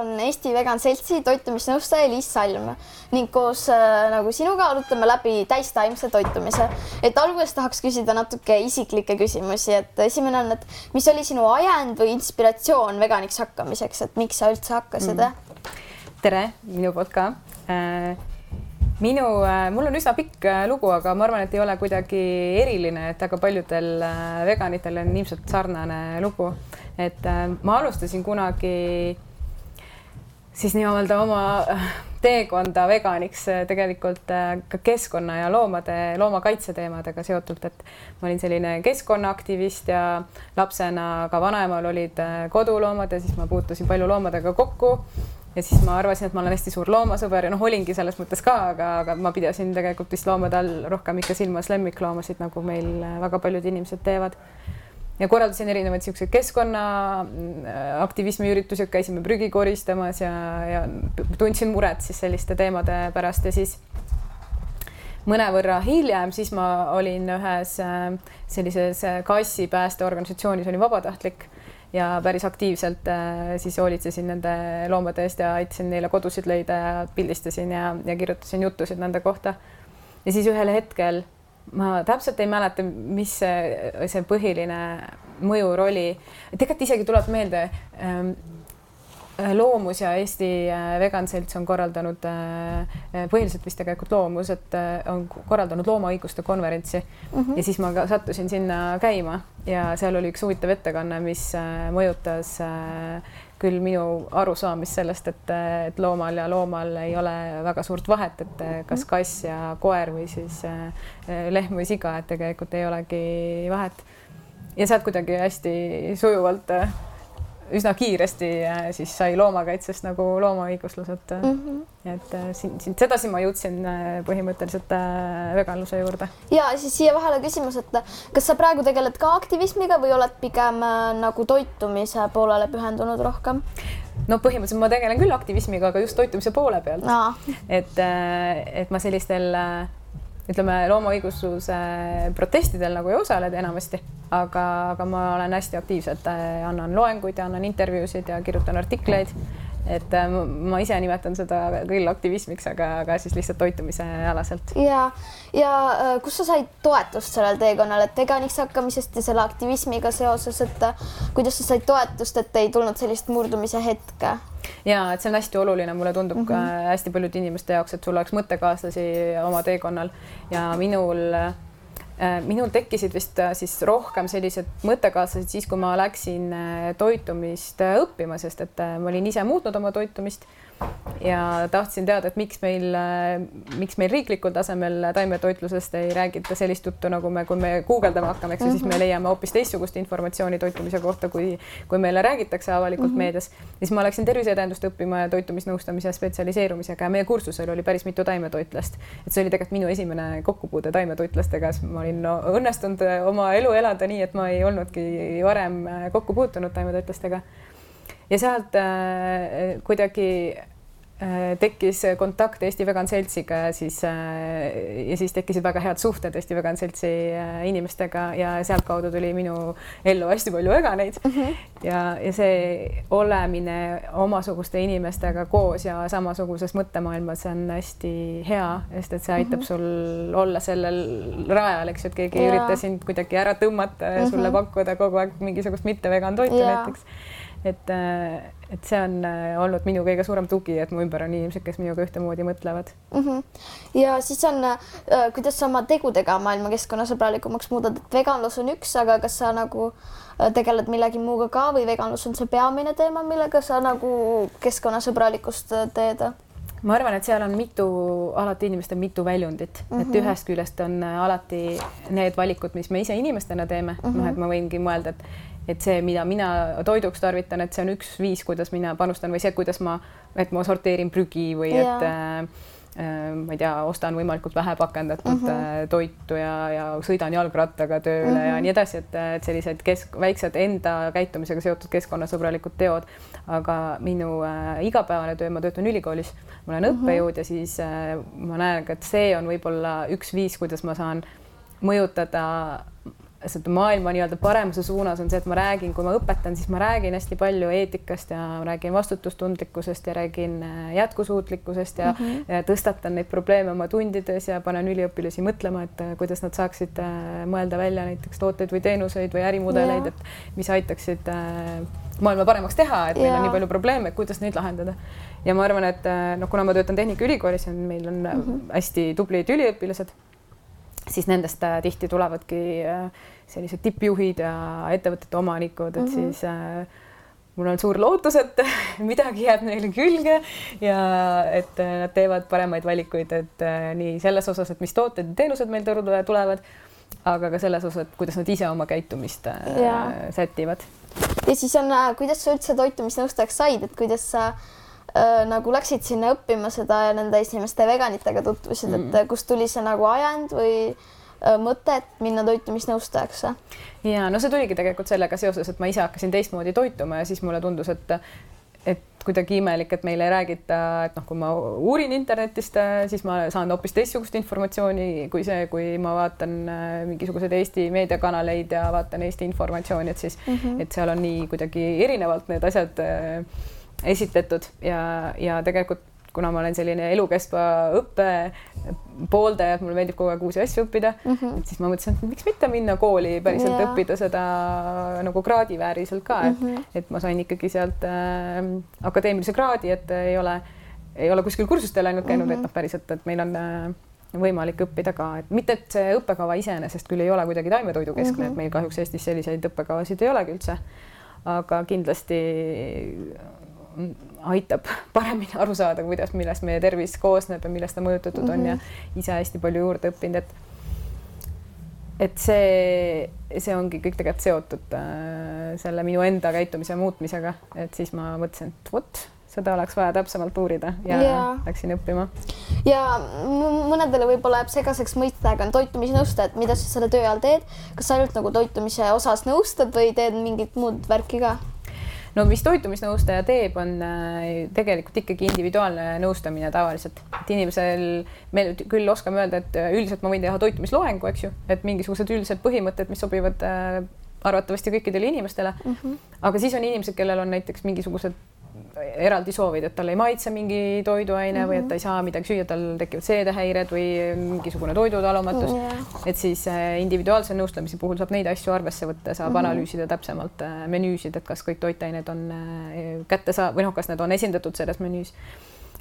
on Eesti Vegan Seltsi toitumisnõustaja Liis Salm ning koos äh, nagu sinuga arutame läbi täistaimse toitumise. et alguses tahaks küsida natuke isiklikke küsimusi, et esimene on, et mis oli sinu ajend või inspiratsioon veganiks hakkamiseks, et miks sa üldse hakkasid mm.? tere minu poolt ka äh minu, äh, mul on üsna pikk äh, lugu, aga ma arvan, et ei ole kuidagi eriline, et väga paljudel äh, veganitel on ilmselt sarnane lugu. et ma alustasin kunagi siis nii-öelda oma teekonda veganiks tegelikult ka keskkonna ja loomade, loomakaitse teemadega seotult, et ma olin selline keskkonnaaktivist ja lapsena ka vanaemal olid koduloomad ja siis ma puutusin palju loomadega kokku ja siis ma arvasin, et ma olen hästi suur loomasõber ja noh, olingi selles mõttes ka, aga, aga ma pidasin tegelikult vist loomade all rohkem ikka silmas lemmikloomasid, nagu meil väga paljud inimesed teevad. Ja korraldasin erinevaid niisuguseid keskkonnaaktivismi üritusi, käisime prügi koristamas ja, ja tundsin muret siis selliste teemade pärast ja siis mõnevõrra hiljem, siis ma olin ühes äh, sellises kassi päästeorganisatsioonis, olin vabatahtlik ja päris aktiivselt äh, siis hoolitsesin nende loomade eest ja aitasin neile kodusid leida ja pildistasin ja, ja kirjutasin jutusid nende kohta. ja siis ühel hetkel ma täpselt ei mäleta, mis see, see põhiline mõjur oli. tegelikult isegi tuleb meelde ähm, Äh, loomus ja Eesti äh, Vegan Selts on korraldanud, äh, põhiliselt vist tegelikult Loomus, et on korraldanud loomaõiguste konverentsi mm -hmm. ja siis ma ka sattusin sinna käima ja seal oli üks huvitav ettekanne, mis mõjutas küll minu arusaamist sellest, et, et loomal ja loomal ei ole väga suurt vahet, et kas mhm. kass ja koer või siis lehm või siga, et tegelikult ei olegi vahet. ja sealt kuidagi hästi sujuvalt üsna kiiresti äh, siis sai loomakaitsest nagu loomaõiguslused mm. -hmm. et äh, siin, siin sedasi ma jõudsin põhimõtteliselt veganluse juurde. ja siis siia vahele küsimus, et kas sa praegu tegeled ka aktivismiga või oled pigem nagu toitumise poolele pühendunud rohkem? no põhimõtteliselt ma tegelen küll aktivismiga, aga just toitumise poole pealt et, et ma sellistel ütleme, loomaõigusluse protestidel nagu ei osale enamasti, aga, aga ma olen hästi aktiivselt, äh, annan loenguid ja annan intervjuusid ja kirjutan artikleid. Et äh, ma ise nimetan seda küll aktivismiks, aga, aga siis lihtsalt toitumise alaselt. ja, ja äh, kus sa said toetust sellel teekonnal, et veganiks hakkamisest ja selle aktivismiga seoses, et kuidas sa said toetust, et ei tulnud sellist murdumise hetke? ja et see on hästi oluline, mulle tundub mm -hmm. ka mhm. hästi paljude inimeste jaoks, et sul oleks mõttekaaslasi oma teekonnal ja minul äh, minul tekkisid vist äh, siis rohkem sellised mõttekaaslased siis, kui ma läksin äh, toitumist õppima, sest et ma olin ise muutnud oma toitumist ja tahtsin teada, et miks meil, miks meil riiklikul tasemel taimetoitlusest ei räägita sellist juttu, nagu me, kui me guugeldama hakkame, eks ju, siis me mhm. leiame hoopis teistsugust informatsiooni toitumise kohta, kui, kui meile räägitakse avalikult mm -hmm. meedias. siis ma läksin terviseedendust õppima ja toitumisnõustamise spetsialiseerumisega ja meie kursusel oli päris mitu taimetoitlast. et see oli tegelikult minu esimene kokkupuude taimetoitlastega, siis ma olin no, õnnestunud oma elu elada nii, et ma ei olnudki varem kokku puutunud taimetoitlastega ja sealt äh, kuidagi äh, tekkis kontakt Eesti Vegan Seltsiga ja siis äh, ja siis tekkisid väga head suhted Eesti Vegan Seltsi äh, inimestega ja sealtkaudu tuli minu ellu hästi palju veganeid mm. -hmm. ja, ja see olemine omasuguste inimestega koos ja samasuguses mõttemaailmas on hästi hea, sest et see aitab mm -hmm. sul olla sellel rajal, eks ju, et keegi ei ürita sind kuidagi ära tõmmata ja mm -hmm. sulle pakkuda kogu aeg mingisugust mitte vegan toitu näiteks et, äh, et see on äh, olnud minu kõige suurem tugi, et mu ümber on inimesed, kes minuga ühtemoodi mõtlevad mm. -hmm. ja siis on äh,, kuidas sa oma tegudega maailma keskkonnasõbralikumaks muudad, et veganlus on üks, aga kas sa nagu tegeled millegi muuga ka või veganlus on see peamine teema, millega sa nagu keskkonnasõbralikkust teed? Ma arvan, et seal on mitu, alati inimestel mitu väljundit mm, -hmm. et mhm. ühest küljest on alati need valikud, mis me ise inimestena teeme mm, -hmm. noh, et ma võingi mõelda, et et see, mida mina toiduks tarvitan, et see on üks viis, kuidas mina panustan või see, kuidas ma, et ma sorteerin prügi või yeah. et äh, äh, ma ei tea, ostan võimalikult vähe pakendatud mm -hmm. toitu ja, ja sõidan jalgrattaga tööle mm -hmm. ja mhm. nii edasi, et, et sellised kesk, väiksed enda käitumisega seotud keskkonnasõbralikud teod. aga minu äh, igapäevane töö, ma töötan ülikoolis, ma olen mm -hmm. õppejõud ja siis äh, ma näen, et see on võib-olla üks viis, kuidas ma saan mõjutada seda maailma nii-öelda paremuse suunas on see, et ma räägin, kui ma õpetan, siis ma räägin hästi palju eetikast ja räägin vastutustundlikkusest ja räägin äh, jätkusuutlikkusest ja mm -hmm. tõstatan neid probleeme oma tundides ja panen üliõpilasi mõtlema, et äh, kuidas nad saaksid äh, mõelda välja näiteks tooteid või teenuseid või ärimudeleid et mis aitaksid maailma paremaks teha, et meil on nii palju probleeme, kuidas neid lahendada. ja ma arvan, et noh, kuna ma töötan Tehnikaülikoolis, meil on mm -hmm. hästi tublid üliõpilased siis nendest äh, tihti tulevadki äh, sellised tippjuhid ja ettevõtete omanikud, et mm -hmm. siis äh, mul on suur lootus, et midagi jääb neile külge ja et nad teevad paremaid valikuid, et nii selles osas, et mis tooted ja teenused meil turule tulevad, aga ka selles osas, et kuidas nad ise oma käitumist ja. sätivad. ja siis on, kuidas sa üldse toitumisnõustajaks said, et kuidas sa äh, nagu läksid sinna õppima seda ja nende esimeste veganitega tutvusid mm., et kust tuli see nagu ajend või äh, mõte, et minna toitumisnõustajaks? ja no see tuligi tegelikult sellega seoses, et ma ise hakkasin teistmoodi toituma ja siis mulle tundus, et et kuidagi imelik, et meile ei räägita, et noh, kui ma uurin internetist, siis ma saan hoopis teistsugust informatsiooni kui see, kui ma vaatan äh, mingisuguseid Eesti meediakanaleid ja vaatan Eesti informatsiooni, et siis mm, -hmm. et seal on nii kuidagi erinevalt need asjad äh, esitletud ja, ja tegelikult kuna ma olen selline elukestva õppe pooldaja, et mulle meeldib kogu aeg uusi asju õppida mm, -hmm. siis ma mõtlesin, et miks mitte minna kooli päriselt yeah. õppida seda nagu kraadivääriliselt ka, et mm, -hmm. et ma sain ikkagi sealt äh, akadeemilise kraadi, et ei ole, ei ole kuskil kursustel ainult käinud mm, -hmm. et mhm. noh, päriselt, et meil on äh, võimalik õppida ka, et mitte, et see õppekava iseenesest küll ei ole kuidagi taimetoidukeskne mm, -hmm. et meil kahjuks Eestis selliseid õppekavasid ei olegi üldse. aga kindlasti aitab paremini aru saada, kuidas, millest meie tervis koosneb ja millest ta mõjutatud mm -hmm. on ja mhm. ise hästi palju juurde õppinud, et et see, see ongi kõik tegelikult seotud äh, selle minu enda käitumise muutmisega, et siis ma mõtlesin, et vot seda oleks vaja täpsemalt uurida ja, ja. läksin õppima. ja mõnedele võib-olla jääb segaseks mõista, aga toitumisnõustaja, et mida sa selle töö all teed, kas ainult nagu toitumise osas nõustad või teed mingit muud värki ka? No mis toitumisnõustaja teeb, on äh, tegelikult ikkagi individuaalne nõustamine tavaliselt, et inimesel, me küll oskame öelda, et äh, üldiselt ma võin teha toitumisloengu, eks ju, et mingisugused üldised põhimõtted, mis sobivad äh, arvatavasti kõikidele inimestele mm. -hmm. aga siis on inimesed, kellel on näiteks mingisugused eraldi soovid, et talle ei maitse mingi toiduaine mm -hmm. või et ta ei saa midagi süüa, tal tekivad seedehäired või mingisugune toidutalumatus yeah.. et siis äh, individuaalse nõustamise puhul saab neid asju arvesse võtta, saab mm -hmm. analüüsida täpsemalt äh, menüüsid, et kas kõik toitained on äh, kätte saa- või noh, kas need on esindatud selles menüüs.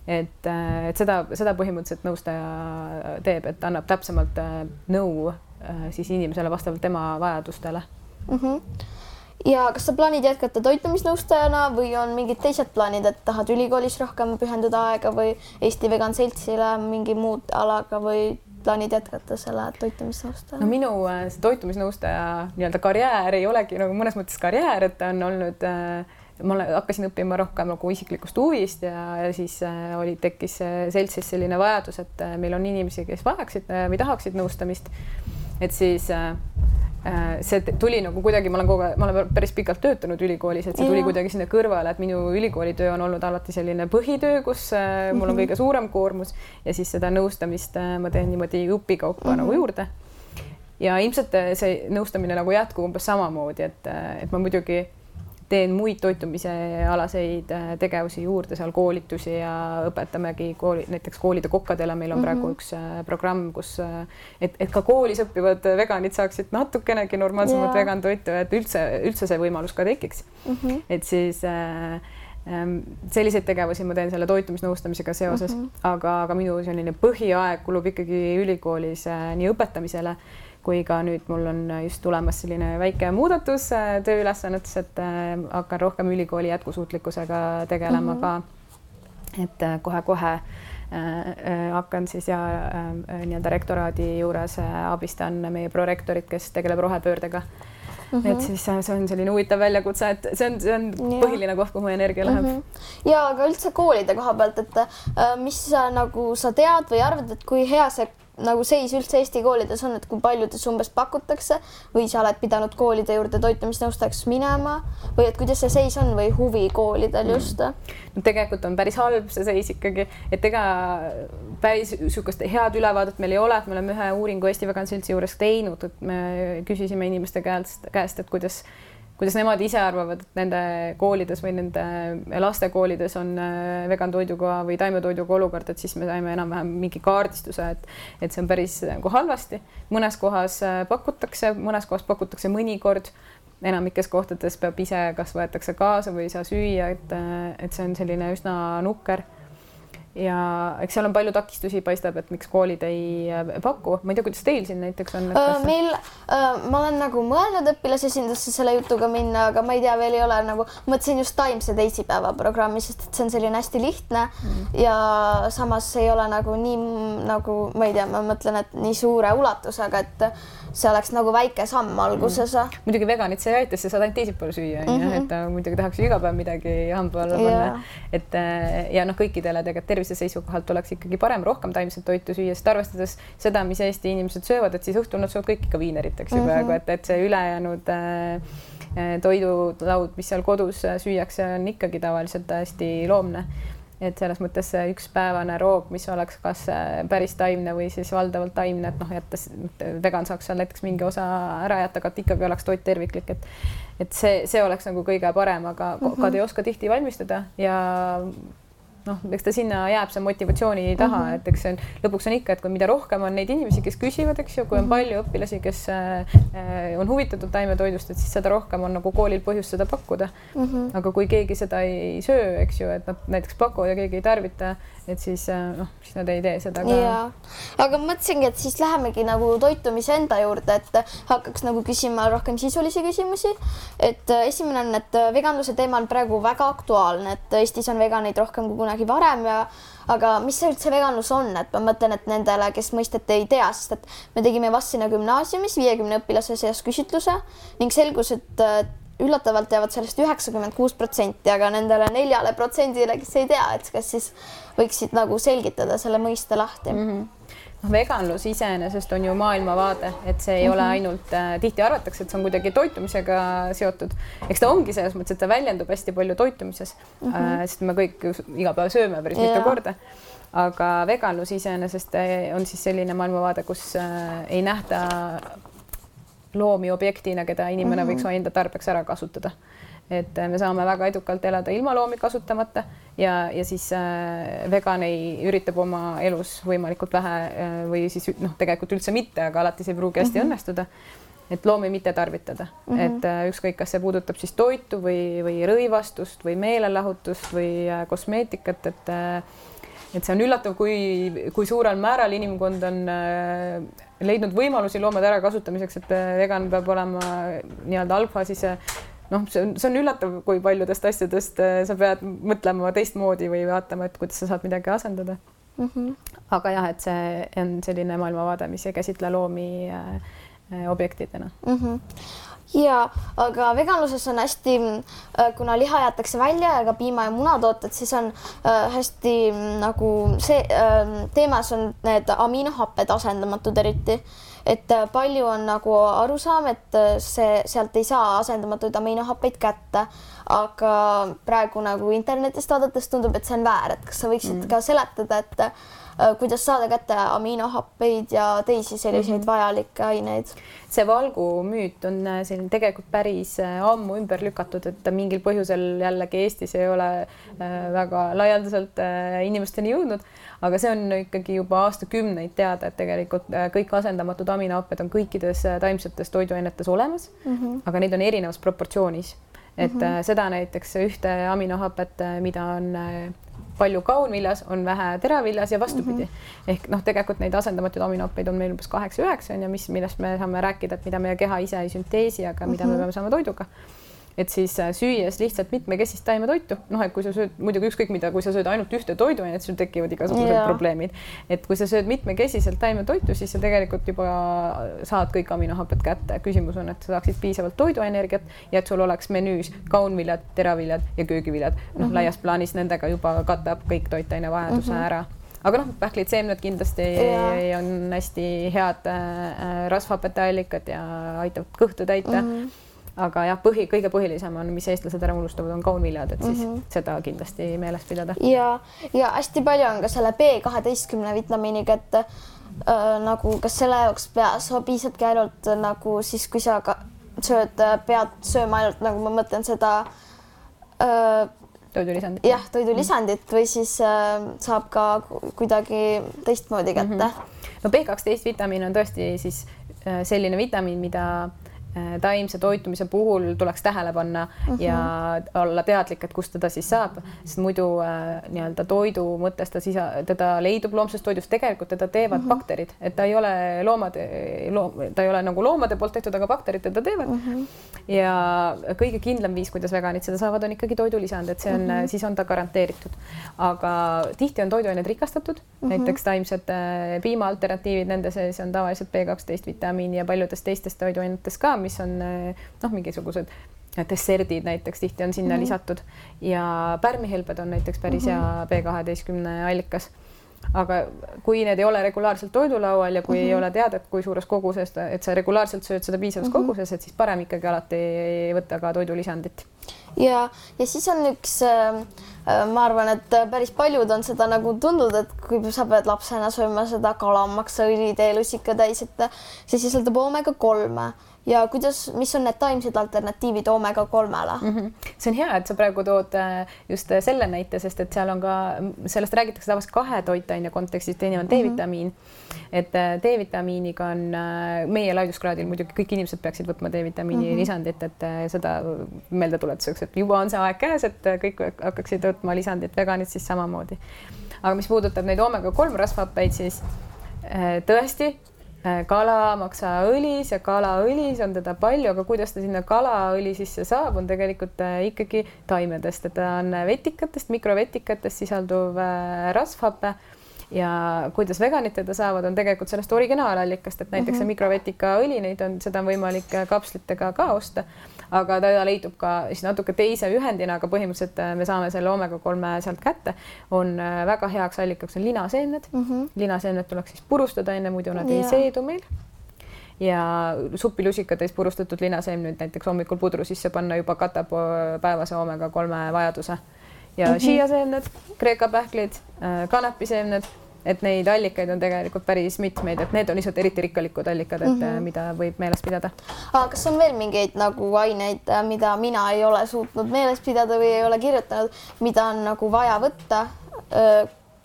et, et seda, seda põhimõtteliselt nõustaja teeb, et annab täpsemalt nõu siis inimesele vastavalt tema vajadustele mm. -hmm ja kas sa plaanid jätkata toitumisnõustajana või on mingid teised plaanid, et tahad ülikoolis rohkem pühenduda aega või Eesti Vegan Seltsile mingi muud alaga või plaanid jätkata selle toitumisnõustajana? no minu äh, see toitumisnõustaja nii-öelda karjäär ei olegi nagu mõnes mõttes karjäär, et ta on olnud äh, ma hakkasin õppima rohkem nagu isiklikust huvist ja, ja siis äh, oli, tekkis seltsis selline vajadus, et äh, meil on inimesi, kes vajaksid äh, või tahaksid nõustamist. et siis äh, Äh, see tuli nagu kuidagi, ma olen kogu aeg, ma olen päris pikalt töötanud ülikoolis, et see tuli ja. kuidagi sinna kõrvale, et minu ülikoolitöö on olnud alati selline põhitöö, kus äh, mul on mhm. kõige suurem koormus ja siis seda nõustamist äh, ma teen niimoodi õpikaupa mm -hmm. nagu juurde. ja ilmselt see nõustamine nagu jätkub umbes samamoodi, et, et ma muidugi teen muid toitumisealaseid äh, tegevusi juurde, seal koolitusi ja õpetamegi kooli, näiteks koolide kokkadele, meil on mm -hmm. praegu üks äh, programm, kus äh, et, et ka koolis õppivad veganid saaksid natukenegi normaalsemat yeah. vegan toitu, et üldse, üldse see võimalus ka tekiks mm. -hmm. et siis äh, selliseid tegevusi ma teen selle toitumisnõustamisega seoses mm, -hmm. aga, aga minu selline põhiaeg kulub ikkagi ülikoolis nii õpetamisele kui ka nüüd mul on just tulemas selline väike muudatus äh, tööülesannetes, et äh, hakkan rohkem ülikooli jätkusuutlikkusega tegelema mm -hmm. ka. et äh, kohe-kohe hakkan siis ja nii-öelda rektoraadi juures abistan meie prorektorit, kes tegeleb rohepöördega Mm -hmm. et siis see on selline huvitav väljakutse, et see on, see on ja. põhiline koht, kuhu mu energia läheb mm. -hmm. ja aga üldse koolide koha pealt, et mis sa nagu sa tead või arvad, et kui hea see nagu seis üldse Eesti koolides on, et kui paljudes umbes pakutakse või sa oled pidanud koolide juurde toitumisnõustajaks minema või et kuidas see seis on või huvi koolidel just mm.? no tegelikult on päris halb see seis ikkagi, et ega päris niisugust head ülevaadet meil ei ole, et me oleme ühe uuringu Eesti Vegan Seltsi juures teinud, et me küsisime inimeste käest, käest, et kuidas kuidas nemad ise arvavad, et nende koolides või nende lastekoolides on äh, vegan toiduga või taimetoiduga olukord, et siis me saime enam-vähem mingi kaardistuse, et et see on päris nagu halvasti. mõnes kohas äh, pakutakse, mõnes kohas pakutakse mõnikord, enamikes kohtades peab ise, kas võetakse kaasa või ei saa süüa, et, äh, et see on selline üsna nukker ja eks seal on palju takistusi, paistab, et miks koolid ei äh, paku. ma ei tea, kuidas teil siin näiteks on? meil, ma olen nagu mõelnud õpilasesindusse selle jutuga minna, aga ma ei tea, veel ei ole nagu, mõtlesin just Taimse teisipäeva programmi, sest et see on selline hästi lihtne mm. ja samas ei ole nagu nii nagu ma ei tea, ma mõtlen, et nii suure ulatusega, et see oleks nagu väike samm alguses mm.. muidugi veganit see ei aita, sa saad ainult teisipäeval süüa onju mm, -hmm. et äh, muidugi tahaks ju iga päev midagi hamba alla panna yeah.. et äh, ja noh, kõikidele tegelikult tervise seisukohalt oleks ikkagi parem rohkem taimset toitu süüa, sest arvestades seda, mis Eesti inimesed söövad, et siis õhtul nad söövad kõik ikka viinerit, eks ju mm -hmm. peaaegu, et, et see ülejäänud äh, äh toidulaud, mis seal kodus süüakse, on ikkagi tavaliselt hästi loomne et selles mõttes see ükspäevane roog, mis oleks kas äh, päris taimne või siis valdavalt taimne, et noh, jättes vegan saaks seal näiteks mingi osa ära jätta, aga et ikkagi oleks toit terviklik, et et see, see oleks nagu kõige parem, aga mm -hmm. ei oska tihti valmistada ja noh, eks ta sinna jääb see motivatsiooni taha mm, -hmm. et eks see on, lõpuks on ikka, et kui mida rohkem on neid inimesi, kes küsivad, eks ju, kui on mhm. palju õpilasi, kes äh, on huvitatud taimetoidust, et siis seda rohkem on nagu koolil põhjust seda pakkuda mm. -hmm. aga kui keegi seda ei söö, eks ju, et nad näiteks pakuvad ja keegi ei tarvita, et siis äh, noh, siis nad ei tee seda ka. aga mõtlesingi, et siis lähemegi nagu toitumise enda juurde, et hakkaks nagu küsima rohkem sisulisi küsimusi. et äh, esimene on, et äh, veganluse teema on praegu väga aktuaalne, et Eestis on veganeid rohkem kui kunagi kunagi varem ja aga mis see üldse veganlus on, et ma mõtlen, et nendele, kes mõistet ei tea, sest et me tegime Vassina gümnaasiumis viiekümne õpilase seas küsitluse ning selgus, et üllatavalt teavad sellest üheksakümmend kuus protsenti, aga nendele neljale protsendile, kes ei tea, et kas siis võiksid nagu selgitada selle mõiste lahti mm. -hmm veganlus iseenesest on ju maailmavaade, et see ei mm -hmm. ole mhm. ainult äh,, tihti arvatakse, et see on kuidagi toitumisega seotud. eks ta ongi selles mõttes, et ta väljendub hästi palju toitumises mm, -hmm. äh, sest me kõik iga päev sööme päris mitu korda. aga veganlus iseenesest äh, on siis selline maailmavaade, kus äh, ei nähta loomi objektina, keda inimene mm -hmm. võiks enda tarbeks ära kasutada et äh, me saame väga edukalt elada ilma loomi kasutamata ja, ja siis äh, vegan ei üritab oma elus võimalikult vähe äh, või siis noh, tegelikult üldse mitte, aga alati see ei pruugi hästi mm -hmm. õnnestuda. et loomi mitte tarvitada mm, -hmm. et äh, ükskõik, kas see puudutab siis toitu või, või rõivastust või meelelahutust või äh, kosmeetikat, et äh, et see on üllatav, kui, kui suurel määral inimkond on äh, leidnud võimalusi loomade ärakasutamiseks, et äh, vegan peab olema nii-öelda algfaasis noh, see on, see on üllatav, kui paljudest asjadest äh, sa pead mõtlema teistmoodi või vaatama, et kuidas sa saad midagi asendada mm. -hmm. aga jah, et see on selline maailmavaade, mis ei käsitle loomi äh, äh objektidena mm. -hmm ja, aga veganluses on hästi, kuna liha jäetakse välja ja ka piima ja munatooted, siis on hästi nagu see teemas on need aminohapped asendamatud eriti et äh, palju on nagu arusaam, et äh, see, sealt ei saa asendamatuid aminohappeid kätte, aga praegu nagu internetist vaadates tundub, et see on väär, et kas sa võiksid mm. ka seletada, et kuidas saada kätte aminohappeid ja teisi selliseid mm -hmm. vajalikke aineid? see valgumüüt on selline tegelikult päris ammu ümber lükatud, et mingil põhjusel jällegi Eestis ei ole väga laialdaselt inimesteni jõudnud aga see on ikkagi juba aastakümneid teada, et tegelikult äh, kõik asendamatud aminohapped on kõikides äh, taimsetes toiduainetes olemas mm, -hmm. aga neid on erinevas proportsioonis. et mm -hmm. seda näiteks ühte aminohapet, mida on palju kaunviljas, on vähe teraviljas ja vastupidi mm. -hmm. ehk noh, tegelikult neid asendamatuid aminohappeid on meil umbes kaheksa-üheksa on ju, mis, millest me saame rääkida, et mida meie keha ise ei sünteesi, aga mida mm -hmm. me mhm. peame saama toiduga et siis äh, süües lihtsalt mitmekesist taimetoitu, noh, et kui sa sööd muidugi ükskõik mida, kui sa sööd ainult ühte toiduainet, sul tekivad igasugused yeah. probleemid. et kui sa sööd mitmekesiselt taimetoitu, siis sa tegelikult juba saad kõik aminohapped kätte. küsimus on, et sa saaksid piisavalt toiduenergiat ja et sul oleks menüüs kaunviljad, teraviljad ja köögiviljad. noh mm -hmm., laias plaanis nendega juba katab kõik toitainevajaduse mm -hmm. ära aga noh, pähklid, seemned kindlasti ja. on hästi head äh, rasvhapete allikad ja aitavad kõhtu täita mm. -hmm aga jah, põhi, kõige põhilisem on, mis eestlased ära unustavad, on kaunviljad, et siis mm -hmm. seda kindlasti meeles pidada. ja, ja hästi palju on ka selle B kaheteistkümne vitamiiniga, et äh, nagu kas selle jaoks peas piisabki ainult äh, nagu siis, kui sa ka sööd, äh, pead sööma ainult nagu ma mõtlen seda äh, toidulisandit. jah, toidulisandit või siis äh, saab ka kuidagi teistmoodi kätte mm. -hmm. no B kaksteist vitamiin on tõesti siis äh, selline vitamiin, mida Äh, taimse toitumise puhul tuleks tähele panna mm -hmm. ja olla teadlik, et kust teda siis saab, sest muidu äh, nii-öelda toidu mõttes ta sisa, teda leidub loomsest toidust, tegelikult teda teevad mm -hmm. bakterid, et ta ei ole loomade loom,, ta ei ole nagu loomade poolt tehtud, aga bakterid teda teevad mm. -hmm. ja kõige kindlam viis, kuidas veganid seda saavad, on ikkagi toidulisand, et see on mm, -hmm. siis on ta garanteeritud. aga tihti on toiduained rikastatud mm, -hmm. näiteks taimsed äh, piimaalternatiivid, nende sees on tavaliselt B kaksteist vitamiini ja paljudes teistes toiduainetes ka mis on noh, mingisugused desserdid näiteks tihti on sinna mm -hmm. lisatud ja pärmihelbed on näiteks päris mm -hmm. hea B kaheteistkümne allikas. aga kui need ei ole regulaarselt toidulaual ja kui mm -hmm. ei mhm. ole teada, kui suures koguses, et sa regulaarselt sööd seda piisavas mm -hmm. koguses, et siis parem ikkagi alati võtta ka toidulisandit. ja, ja siis on üks äh, äh ma arvan, et päris paljud on seda nagu tundnud, et kui sa pead lapsena sööma seda kalamaksaõli teelusika täis, et see sisaldab oomega kolme ja kuidas, mis on need taimsed alternatiivid oomega kolmele mm? -hmm. see on hea, et sa praegu tood äh, just äh, selle näite, sest et seal on ka, sellest räägitakse tavaliselt kahe toitaine kontekstis, teine on D-vitamiin mm. -hmm. et äh, D-vitamiiniga on meie laiduskraadil muidugi kõik inimesed peaksid võtma D-vitamiini mm -hmm. lisandit, et seda meeldetuletuseks, et juba on see aeg käes, et kõik hakkaksid võtma lisandit, veganid siis samamoodi. aga mis puudutab neid oomega kolm rasvhappeid, siis tõesti Äh, kalamaksaõlis ja kalaõlis on teda palju, aga kuidas ta sinna kalaõli sisse saab, on tegelikult äh, ikkagi taimedest, et ta on vetikatest, mikrovetikatest sisalduv äh, rasvhape ja kuidas veganid teda saavad, on tegelikult sellest originaalallikast, et näiteks mm -hmm. see mikrovetikaõli, neid on, seda on võimalik kapslitega ka osta aga ta leidub ka siis natuke teise ühendina, aga põhimõtteliselt äh, me saame selle oomega kolme sealt kätte. on äh, väga heaks allikaks on linaseemned mm. -hmm. linaseemned tuleks siis purustada enne, muidu nad ja. ei seedu meil ja supilusikatäis purustatud linaseemneid näiteks hommikul pudru sisse panna juba katab äh, päevase oomega kolme vajaduse. Ja mm -hmm. šiiaseemned, kreeka pähklid, kanepiseemned et neid allikaid on tegelikult päris mitmeid, et need on lihtsalt eriti rikkalikud allikad, et mm -hmm. mida võib meeles pidada. aga kas on veel mingeid nagu aineid, mida mina ei ole suutnud meeles pidada või ei ole kirjutanud, mida on nagu vaja võtta?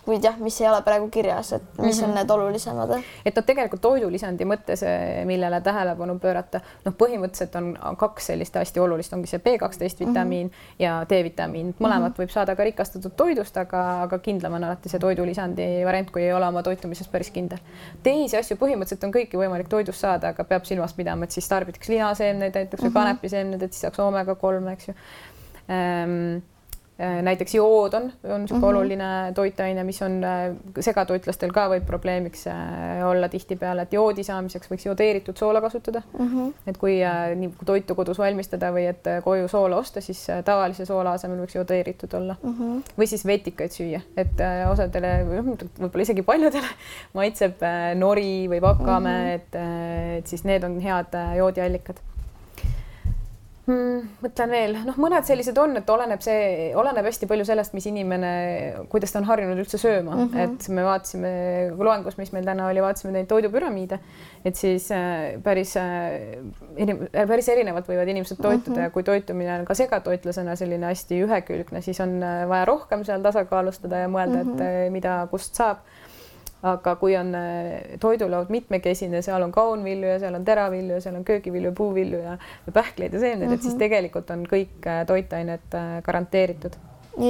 Kuid jah, mis ei ole praegu kirjas, et mis mm -hmm. on mhm. need olulisemad? et noh, tegelikult toidulisandi mõttes, eh, millele tähelepanu pöörata, noh, põhimõtteliselt on kaks sellist hästi olulist, ongi see B kaksteist mhm. vitamiin mm -hmm. ja D-vitamiin, mõlemat mm -hmm. võib saada ka rikastatud toidust, aga, aga kindlam on alati see toidulisandi variant, kui ei ole oma toitumises päris kindel. teisi asju põhimõtteliselt on kõiki võimalik toidust saada, aga peab silmas pidama, et siis tarbitaks linaseemneid näiteks või mm -hmm. kanepiseemneid, et siis saaks oomega kolme, eks ju ehm, näiteks jood on, on niisugune mm -hmm. oluline toitaine, mis on äh, segatoitlastel ka võib probleemiks äh, olla tihtipeale, et joodi saamiseks võiks jodeeritud soola kasutada mm. -hmm. et kui nii toitu kodus valmistada või et koju soola osta, siis tavalise soola asemel võiks jodeeritud olla mm. -hmm. või siis vetikaid süüa, et osadele, võib-olla isegi paljudele maitseb nori või vakame mm, -hmm. et, et siis need on head joodiallikad mm,? mõtlen veel, noh, mõned sellised on, et oleneb see, oleneb hästi palju sellest, mis inimene, kuidas ta on harjunud üldse sööma mm, -hmm. et me vaatasime loengus, mis meil täna oli, vaatasime neid toidupüramiide, et siis äh, päris äh,, äh päris erinevalt võivad inimesed toituda mm -hmm. ja kui toitumine on ka segatoitlasena selline hästi ühekülgne, siis on vaja rohkem seal tasakaalustada ja mõelda mm, -hmm. et äh, mida, kust saab aga kui on äh, toidulaud mitmekesine, seal on kaunvilju ja seal on teravilju ja seal on köögivilju, puuvilju ja, pähkleid ja seemneid mm, -hmm. et siis mhm. tegelikult on kõik äh, toitained äh, garanteeritud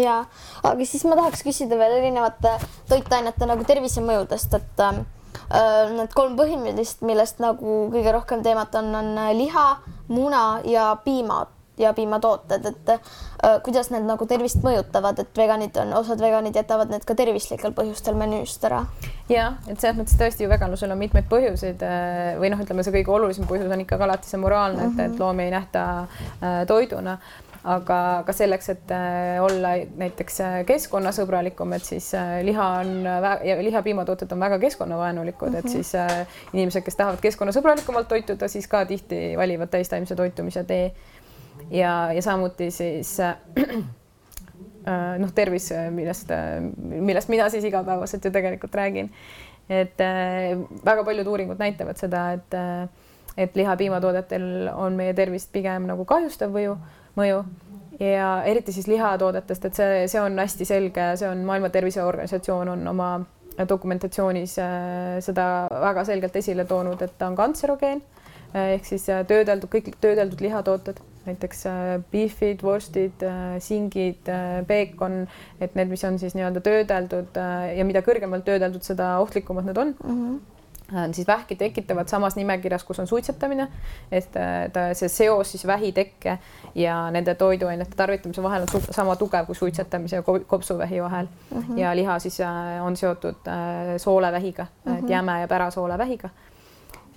ja, aga siis ma tahaks küsida veel erinevate toitainete nagu tervisemõjudest, et äh, need kolm põhimõttelist, millest nagu kõige rohkem teemat on, on liha, muna ja piimad ja piimatooted, et äh, kuidas need nagu tervist mõjutavad, et veganid on, osad veganid jätavad need ka tervislikel põhjustel menüüst ära. ja et selles mõttes tõesti ju veganlusel on mitmeid põhjuseid äh, või noh, ütleme see kõige olulisem põhjus on ikkagi alati see moraalne mm, -hmm. et, et mhm. loomi ei nähta äh, toiduna aga ka selleks, et äh, olla näiteks äh, keskkonnasõbralikum, et siis liha on ja liha piimatooted on väga keskkonnavaenulikud mm, -hmm. et mhm. siis inimesed, kes tahavad keskkonnasõbralikumalt toituda, siis ka tihti valivad täistaimse toitumise tee. Ja, ja samuti siis noh, tervis, millest, millest mina siis igapäevaselt ju tegelikult räägin. et väga paljud uuringud näitavad seda, et et liha-piimatoodetel on meie tervist pigem nagu kahjustav mõju, mõju ja eriti siis lihatoodetest, et see, see on hästi selge, see on Maailma Terviseorganisatsioon on oma dokumentatsioonis äh, seda väga selgelt esile toonud, et ta on kantserogeen äh, ehk siis äh, töödeldud, kõik töödeldud lihatooted, näiteks beef'id, vorstid, singid, peekon, et need, mis on siis nii-öelda töödeldud ja mida kõrgemalt töödeldud, seda ohtlikumad need on mm. -hmm on siis vähki tekitavad samas nimekirjas, kus on suitsetamine, et äh, ta, see seos siis vähitekke ja nende toiduainete tarvitamise vahel on sama tugev kui suitsetamise ja kopsuvähi vahel mm. -hmm. ja liha siis äh, on seotud äh, soolevähiga mm, -hmm. et mhm. jäme ja pärasoolevähiga.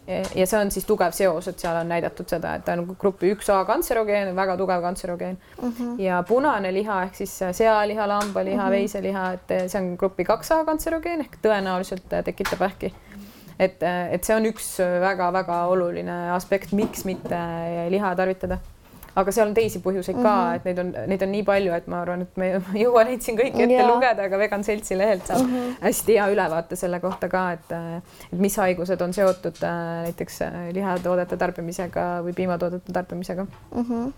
Ja see on siis tugev seos, et seal on näidatud seda, et ta on grupi üks A kantserogeen, väga tugev kantserogeen mm -hmm. ja punane liha ehk siis sealiha, lambaliha mm, -hmm. veiseliha, et see on grupi kaks A kantserogeen ehk tõenäoliselt tekitab vähki et, et see on üks väga-väga oluline aspekt, miks mitte liha tarvitada aga seal on teisi põhjuseid ka mm, -hmm. et neid on, neid on nii palju, et ma arvan, et me ei jõua neid siin kõiki ette yeah. lugeda, aga Vegan Seltsi lehelt saab mm -hmm. hästi hea ülevaate selle kohta ka, et, et mis haigused on seotud äh, näiteks äh, lihatoodete tarbimisega või piimatoodete tarbimisega mm. -hmm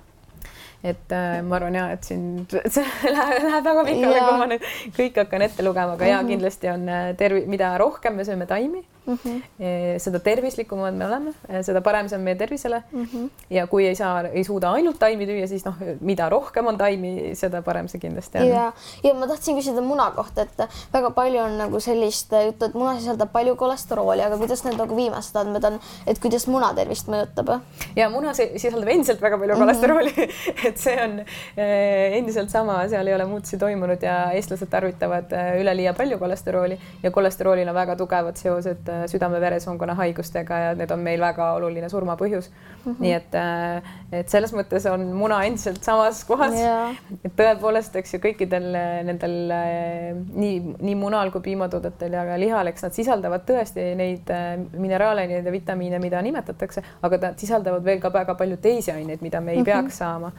et äh, ma arvan ja et siin see läheb, läheb väga pikale, kui ma nüüd kõik hakkan ette lugema, aga mm -hmm. ja kindlasti on tervi-, mida rohkem me sööme taimi mm. -hmm. seda tervislikumad me oleme, seda parem see on meie tervisele mm. -hmm. ja kui ei saa, ei suuda ainult taimi lüüa, siis noh, mida rohkem on taimi, seda parem see kindlasti on. ja, ja ma tahtsin küsida muna kohta, et väga palju on nagu sellist juttu, et muna sisaldab palju kolesterooli, aga kuidas need nagu viimased andmed on, et kuidas muna tervist mõjutab? ja muna sisaldab endiselt väga palju kolesterooli mm, -hmm. et see on eh, endiselt sama, seal ei ole muutusi toimunud ja eestlased tarvitavad eh, üleliia palju kolesterooli ja kolesteroolil on väga tugevad seosed südame-veresoonkonna haigustega ja need on meil väga oluline surmapõhjus mm. -hmm. nii et, äh, et selles mõttes on muna endiselt samas kohas yeah.. et tõepoolest, eks ju, kõikidel äh, nendel äh, nii, nii munal kui piimatoodetel ja ka lihal, eks nad sisaldavad tõesti neid mineraale, neid vitamiine, mida nimetatakse, aga nad sisaldavad veel ka väga palju teisi aineid, mida me ei mm -hmm. peaks saama.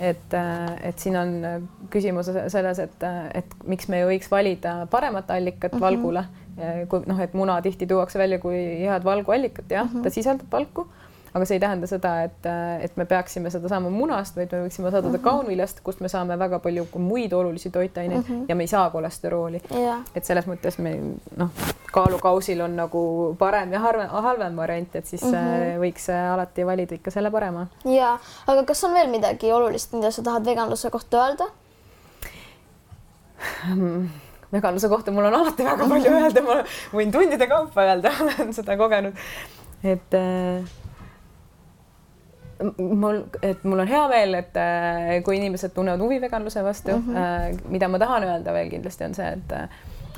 et, et siin on küsimus selles, et, et miks me ei võiks valida paremat allikat mm -hmm. valgule kui noh, et muna tihti tuuakse välja kui head valguallikat, jah mm, -hmm. ta sisaldab valku, aga see ei tähenda seda, et, et me peaksime seda saama munast, vaid me võiksime saada mm -hmm. kaunviljast, kust me saame väga palju muid olulisi toitaineid mm -hmm. ja me ei saa kolesterooli yeah.. et selles mõttes meil noh, kaalukausil on nagu parem ja harvem, halvem variant, et siis mm -hmm. võiks alati valida ikka selle parema. ja, aga kas on veel midagi olulist, mida sa tahad veganluse kohta öelda veganluse kohta mul on alati väga palju öelda, ma võin tundide kaupa öelda, olen seda kogenud. et mul, et mul on hea meel, et kui inimesed tunnevad huvi veganluse vastu mm, -hmm. mida ma tahan öelda veel kindlasti on see, et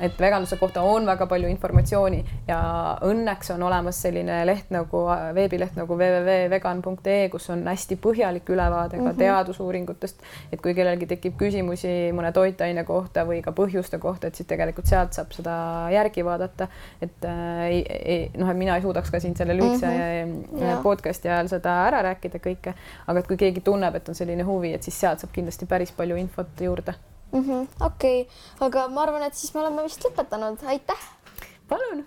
et veganluse kohta on väga palju informatsiooni ja õnneks on olemas selline leht nagu veebileht nagu www.vegan.ee, kus on hästi põhjalik ülevaade ka mm -hmm. teadusuuringutest, et kui kellelgi tekib küsimusi mõne toitaine kohta või ka põhjuste kohta, et siis tegelikult sealt saab seda järgi vaadata. et äh, ei, ei noh, et mina ei suudaks ka siin selle lühikese mm -hmm. podcast'i ajal seda ära rääkida kõike, aga et kui keegi tunneb, et on selline huvi, et siis sealt saab kindlasti päris palju infot juurde mm -hmm,. okei okay., aga ma arvan, et siis me oleme vist lõpetanud, aitäh. palun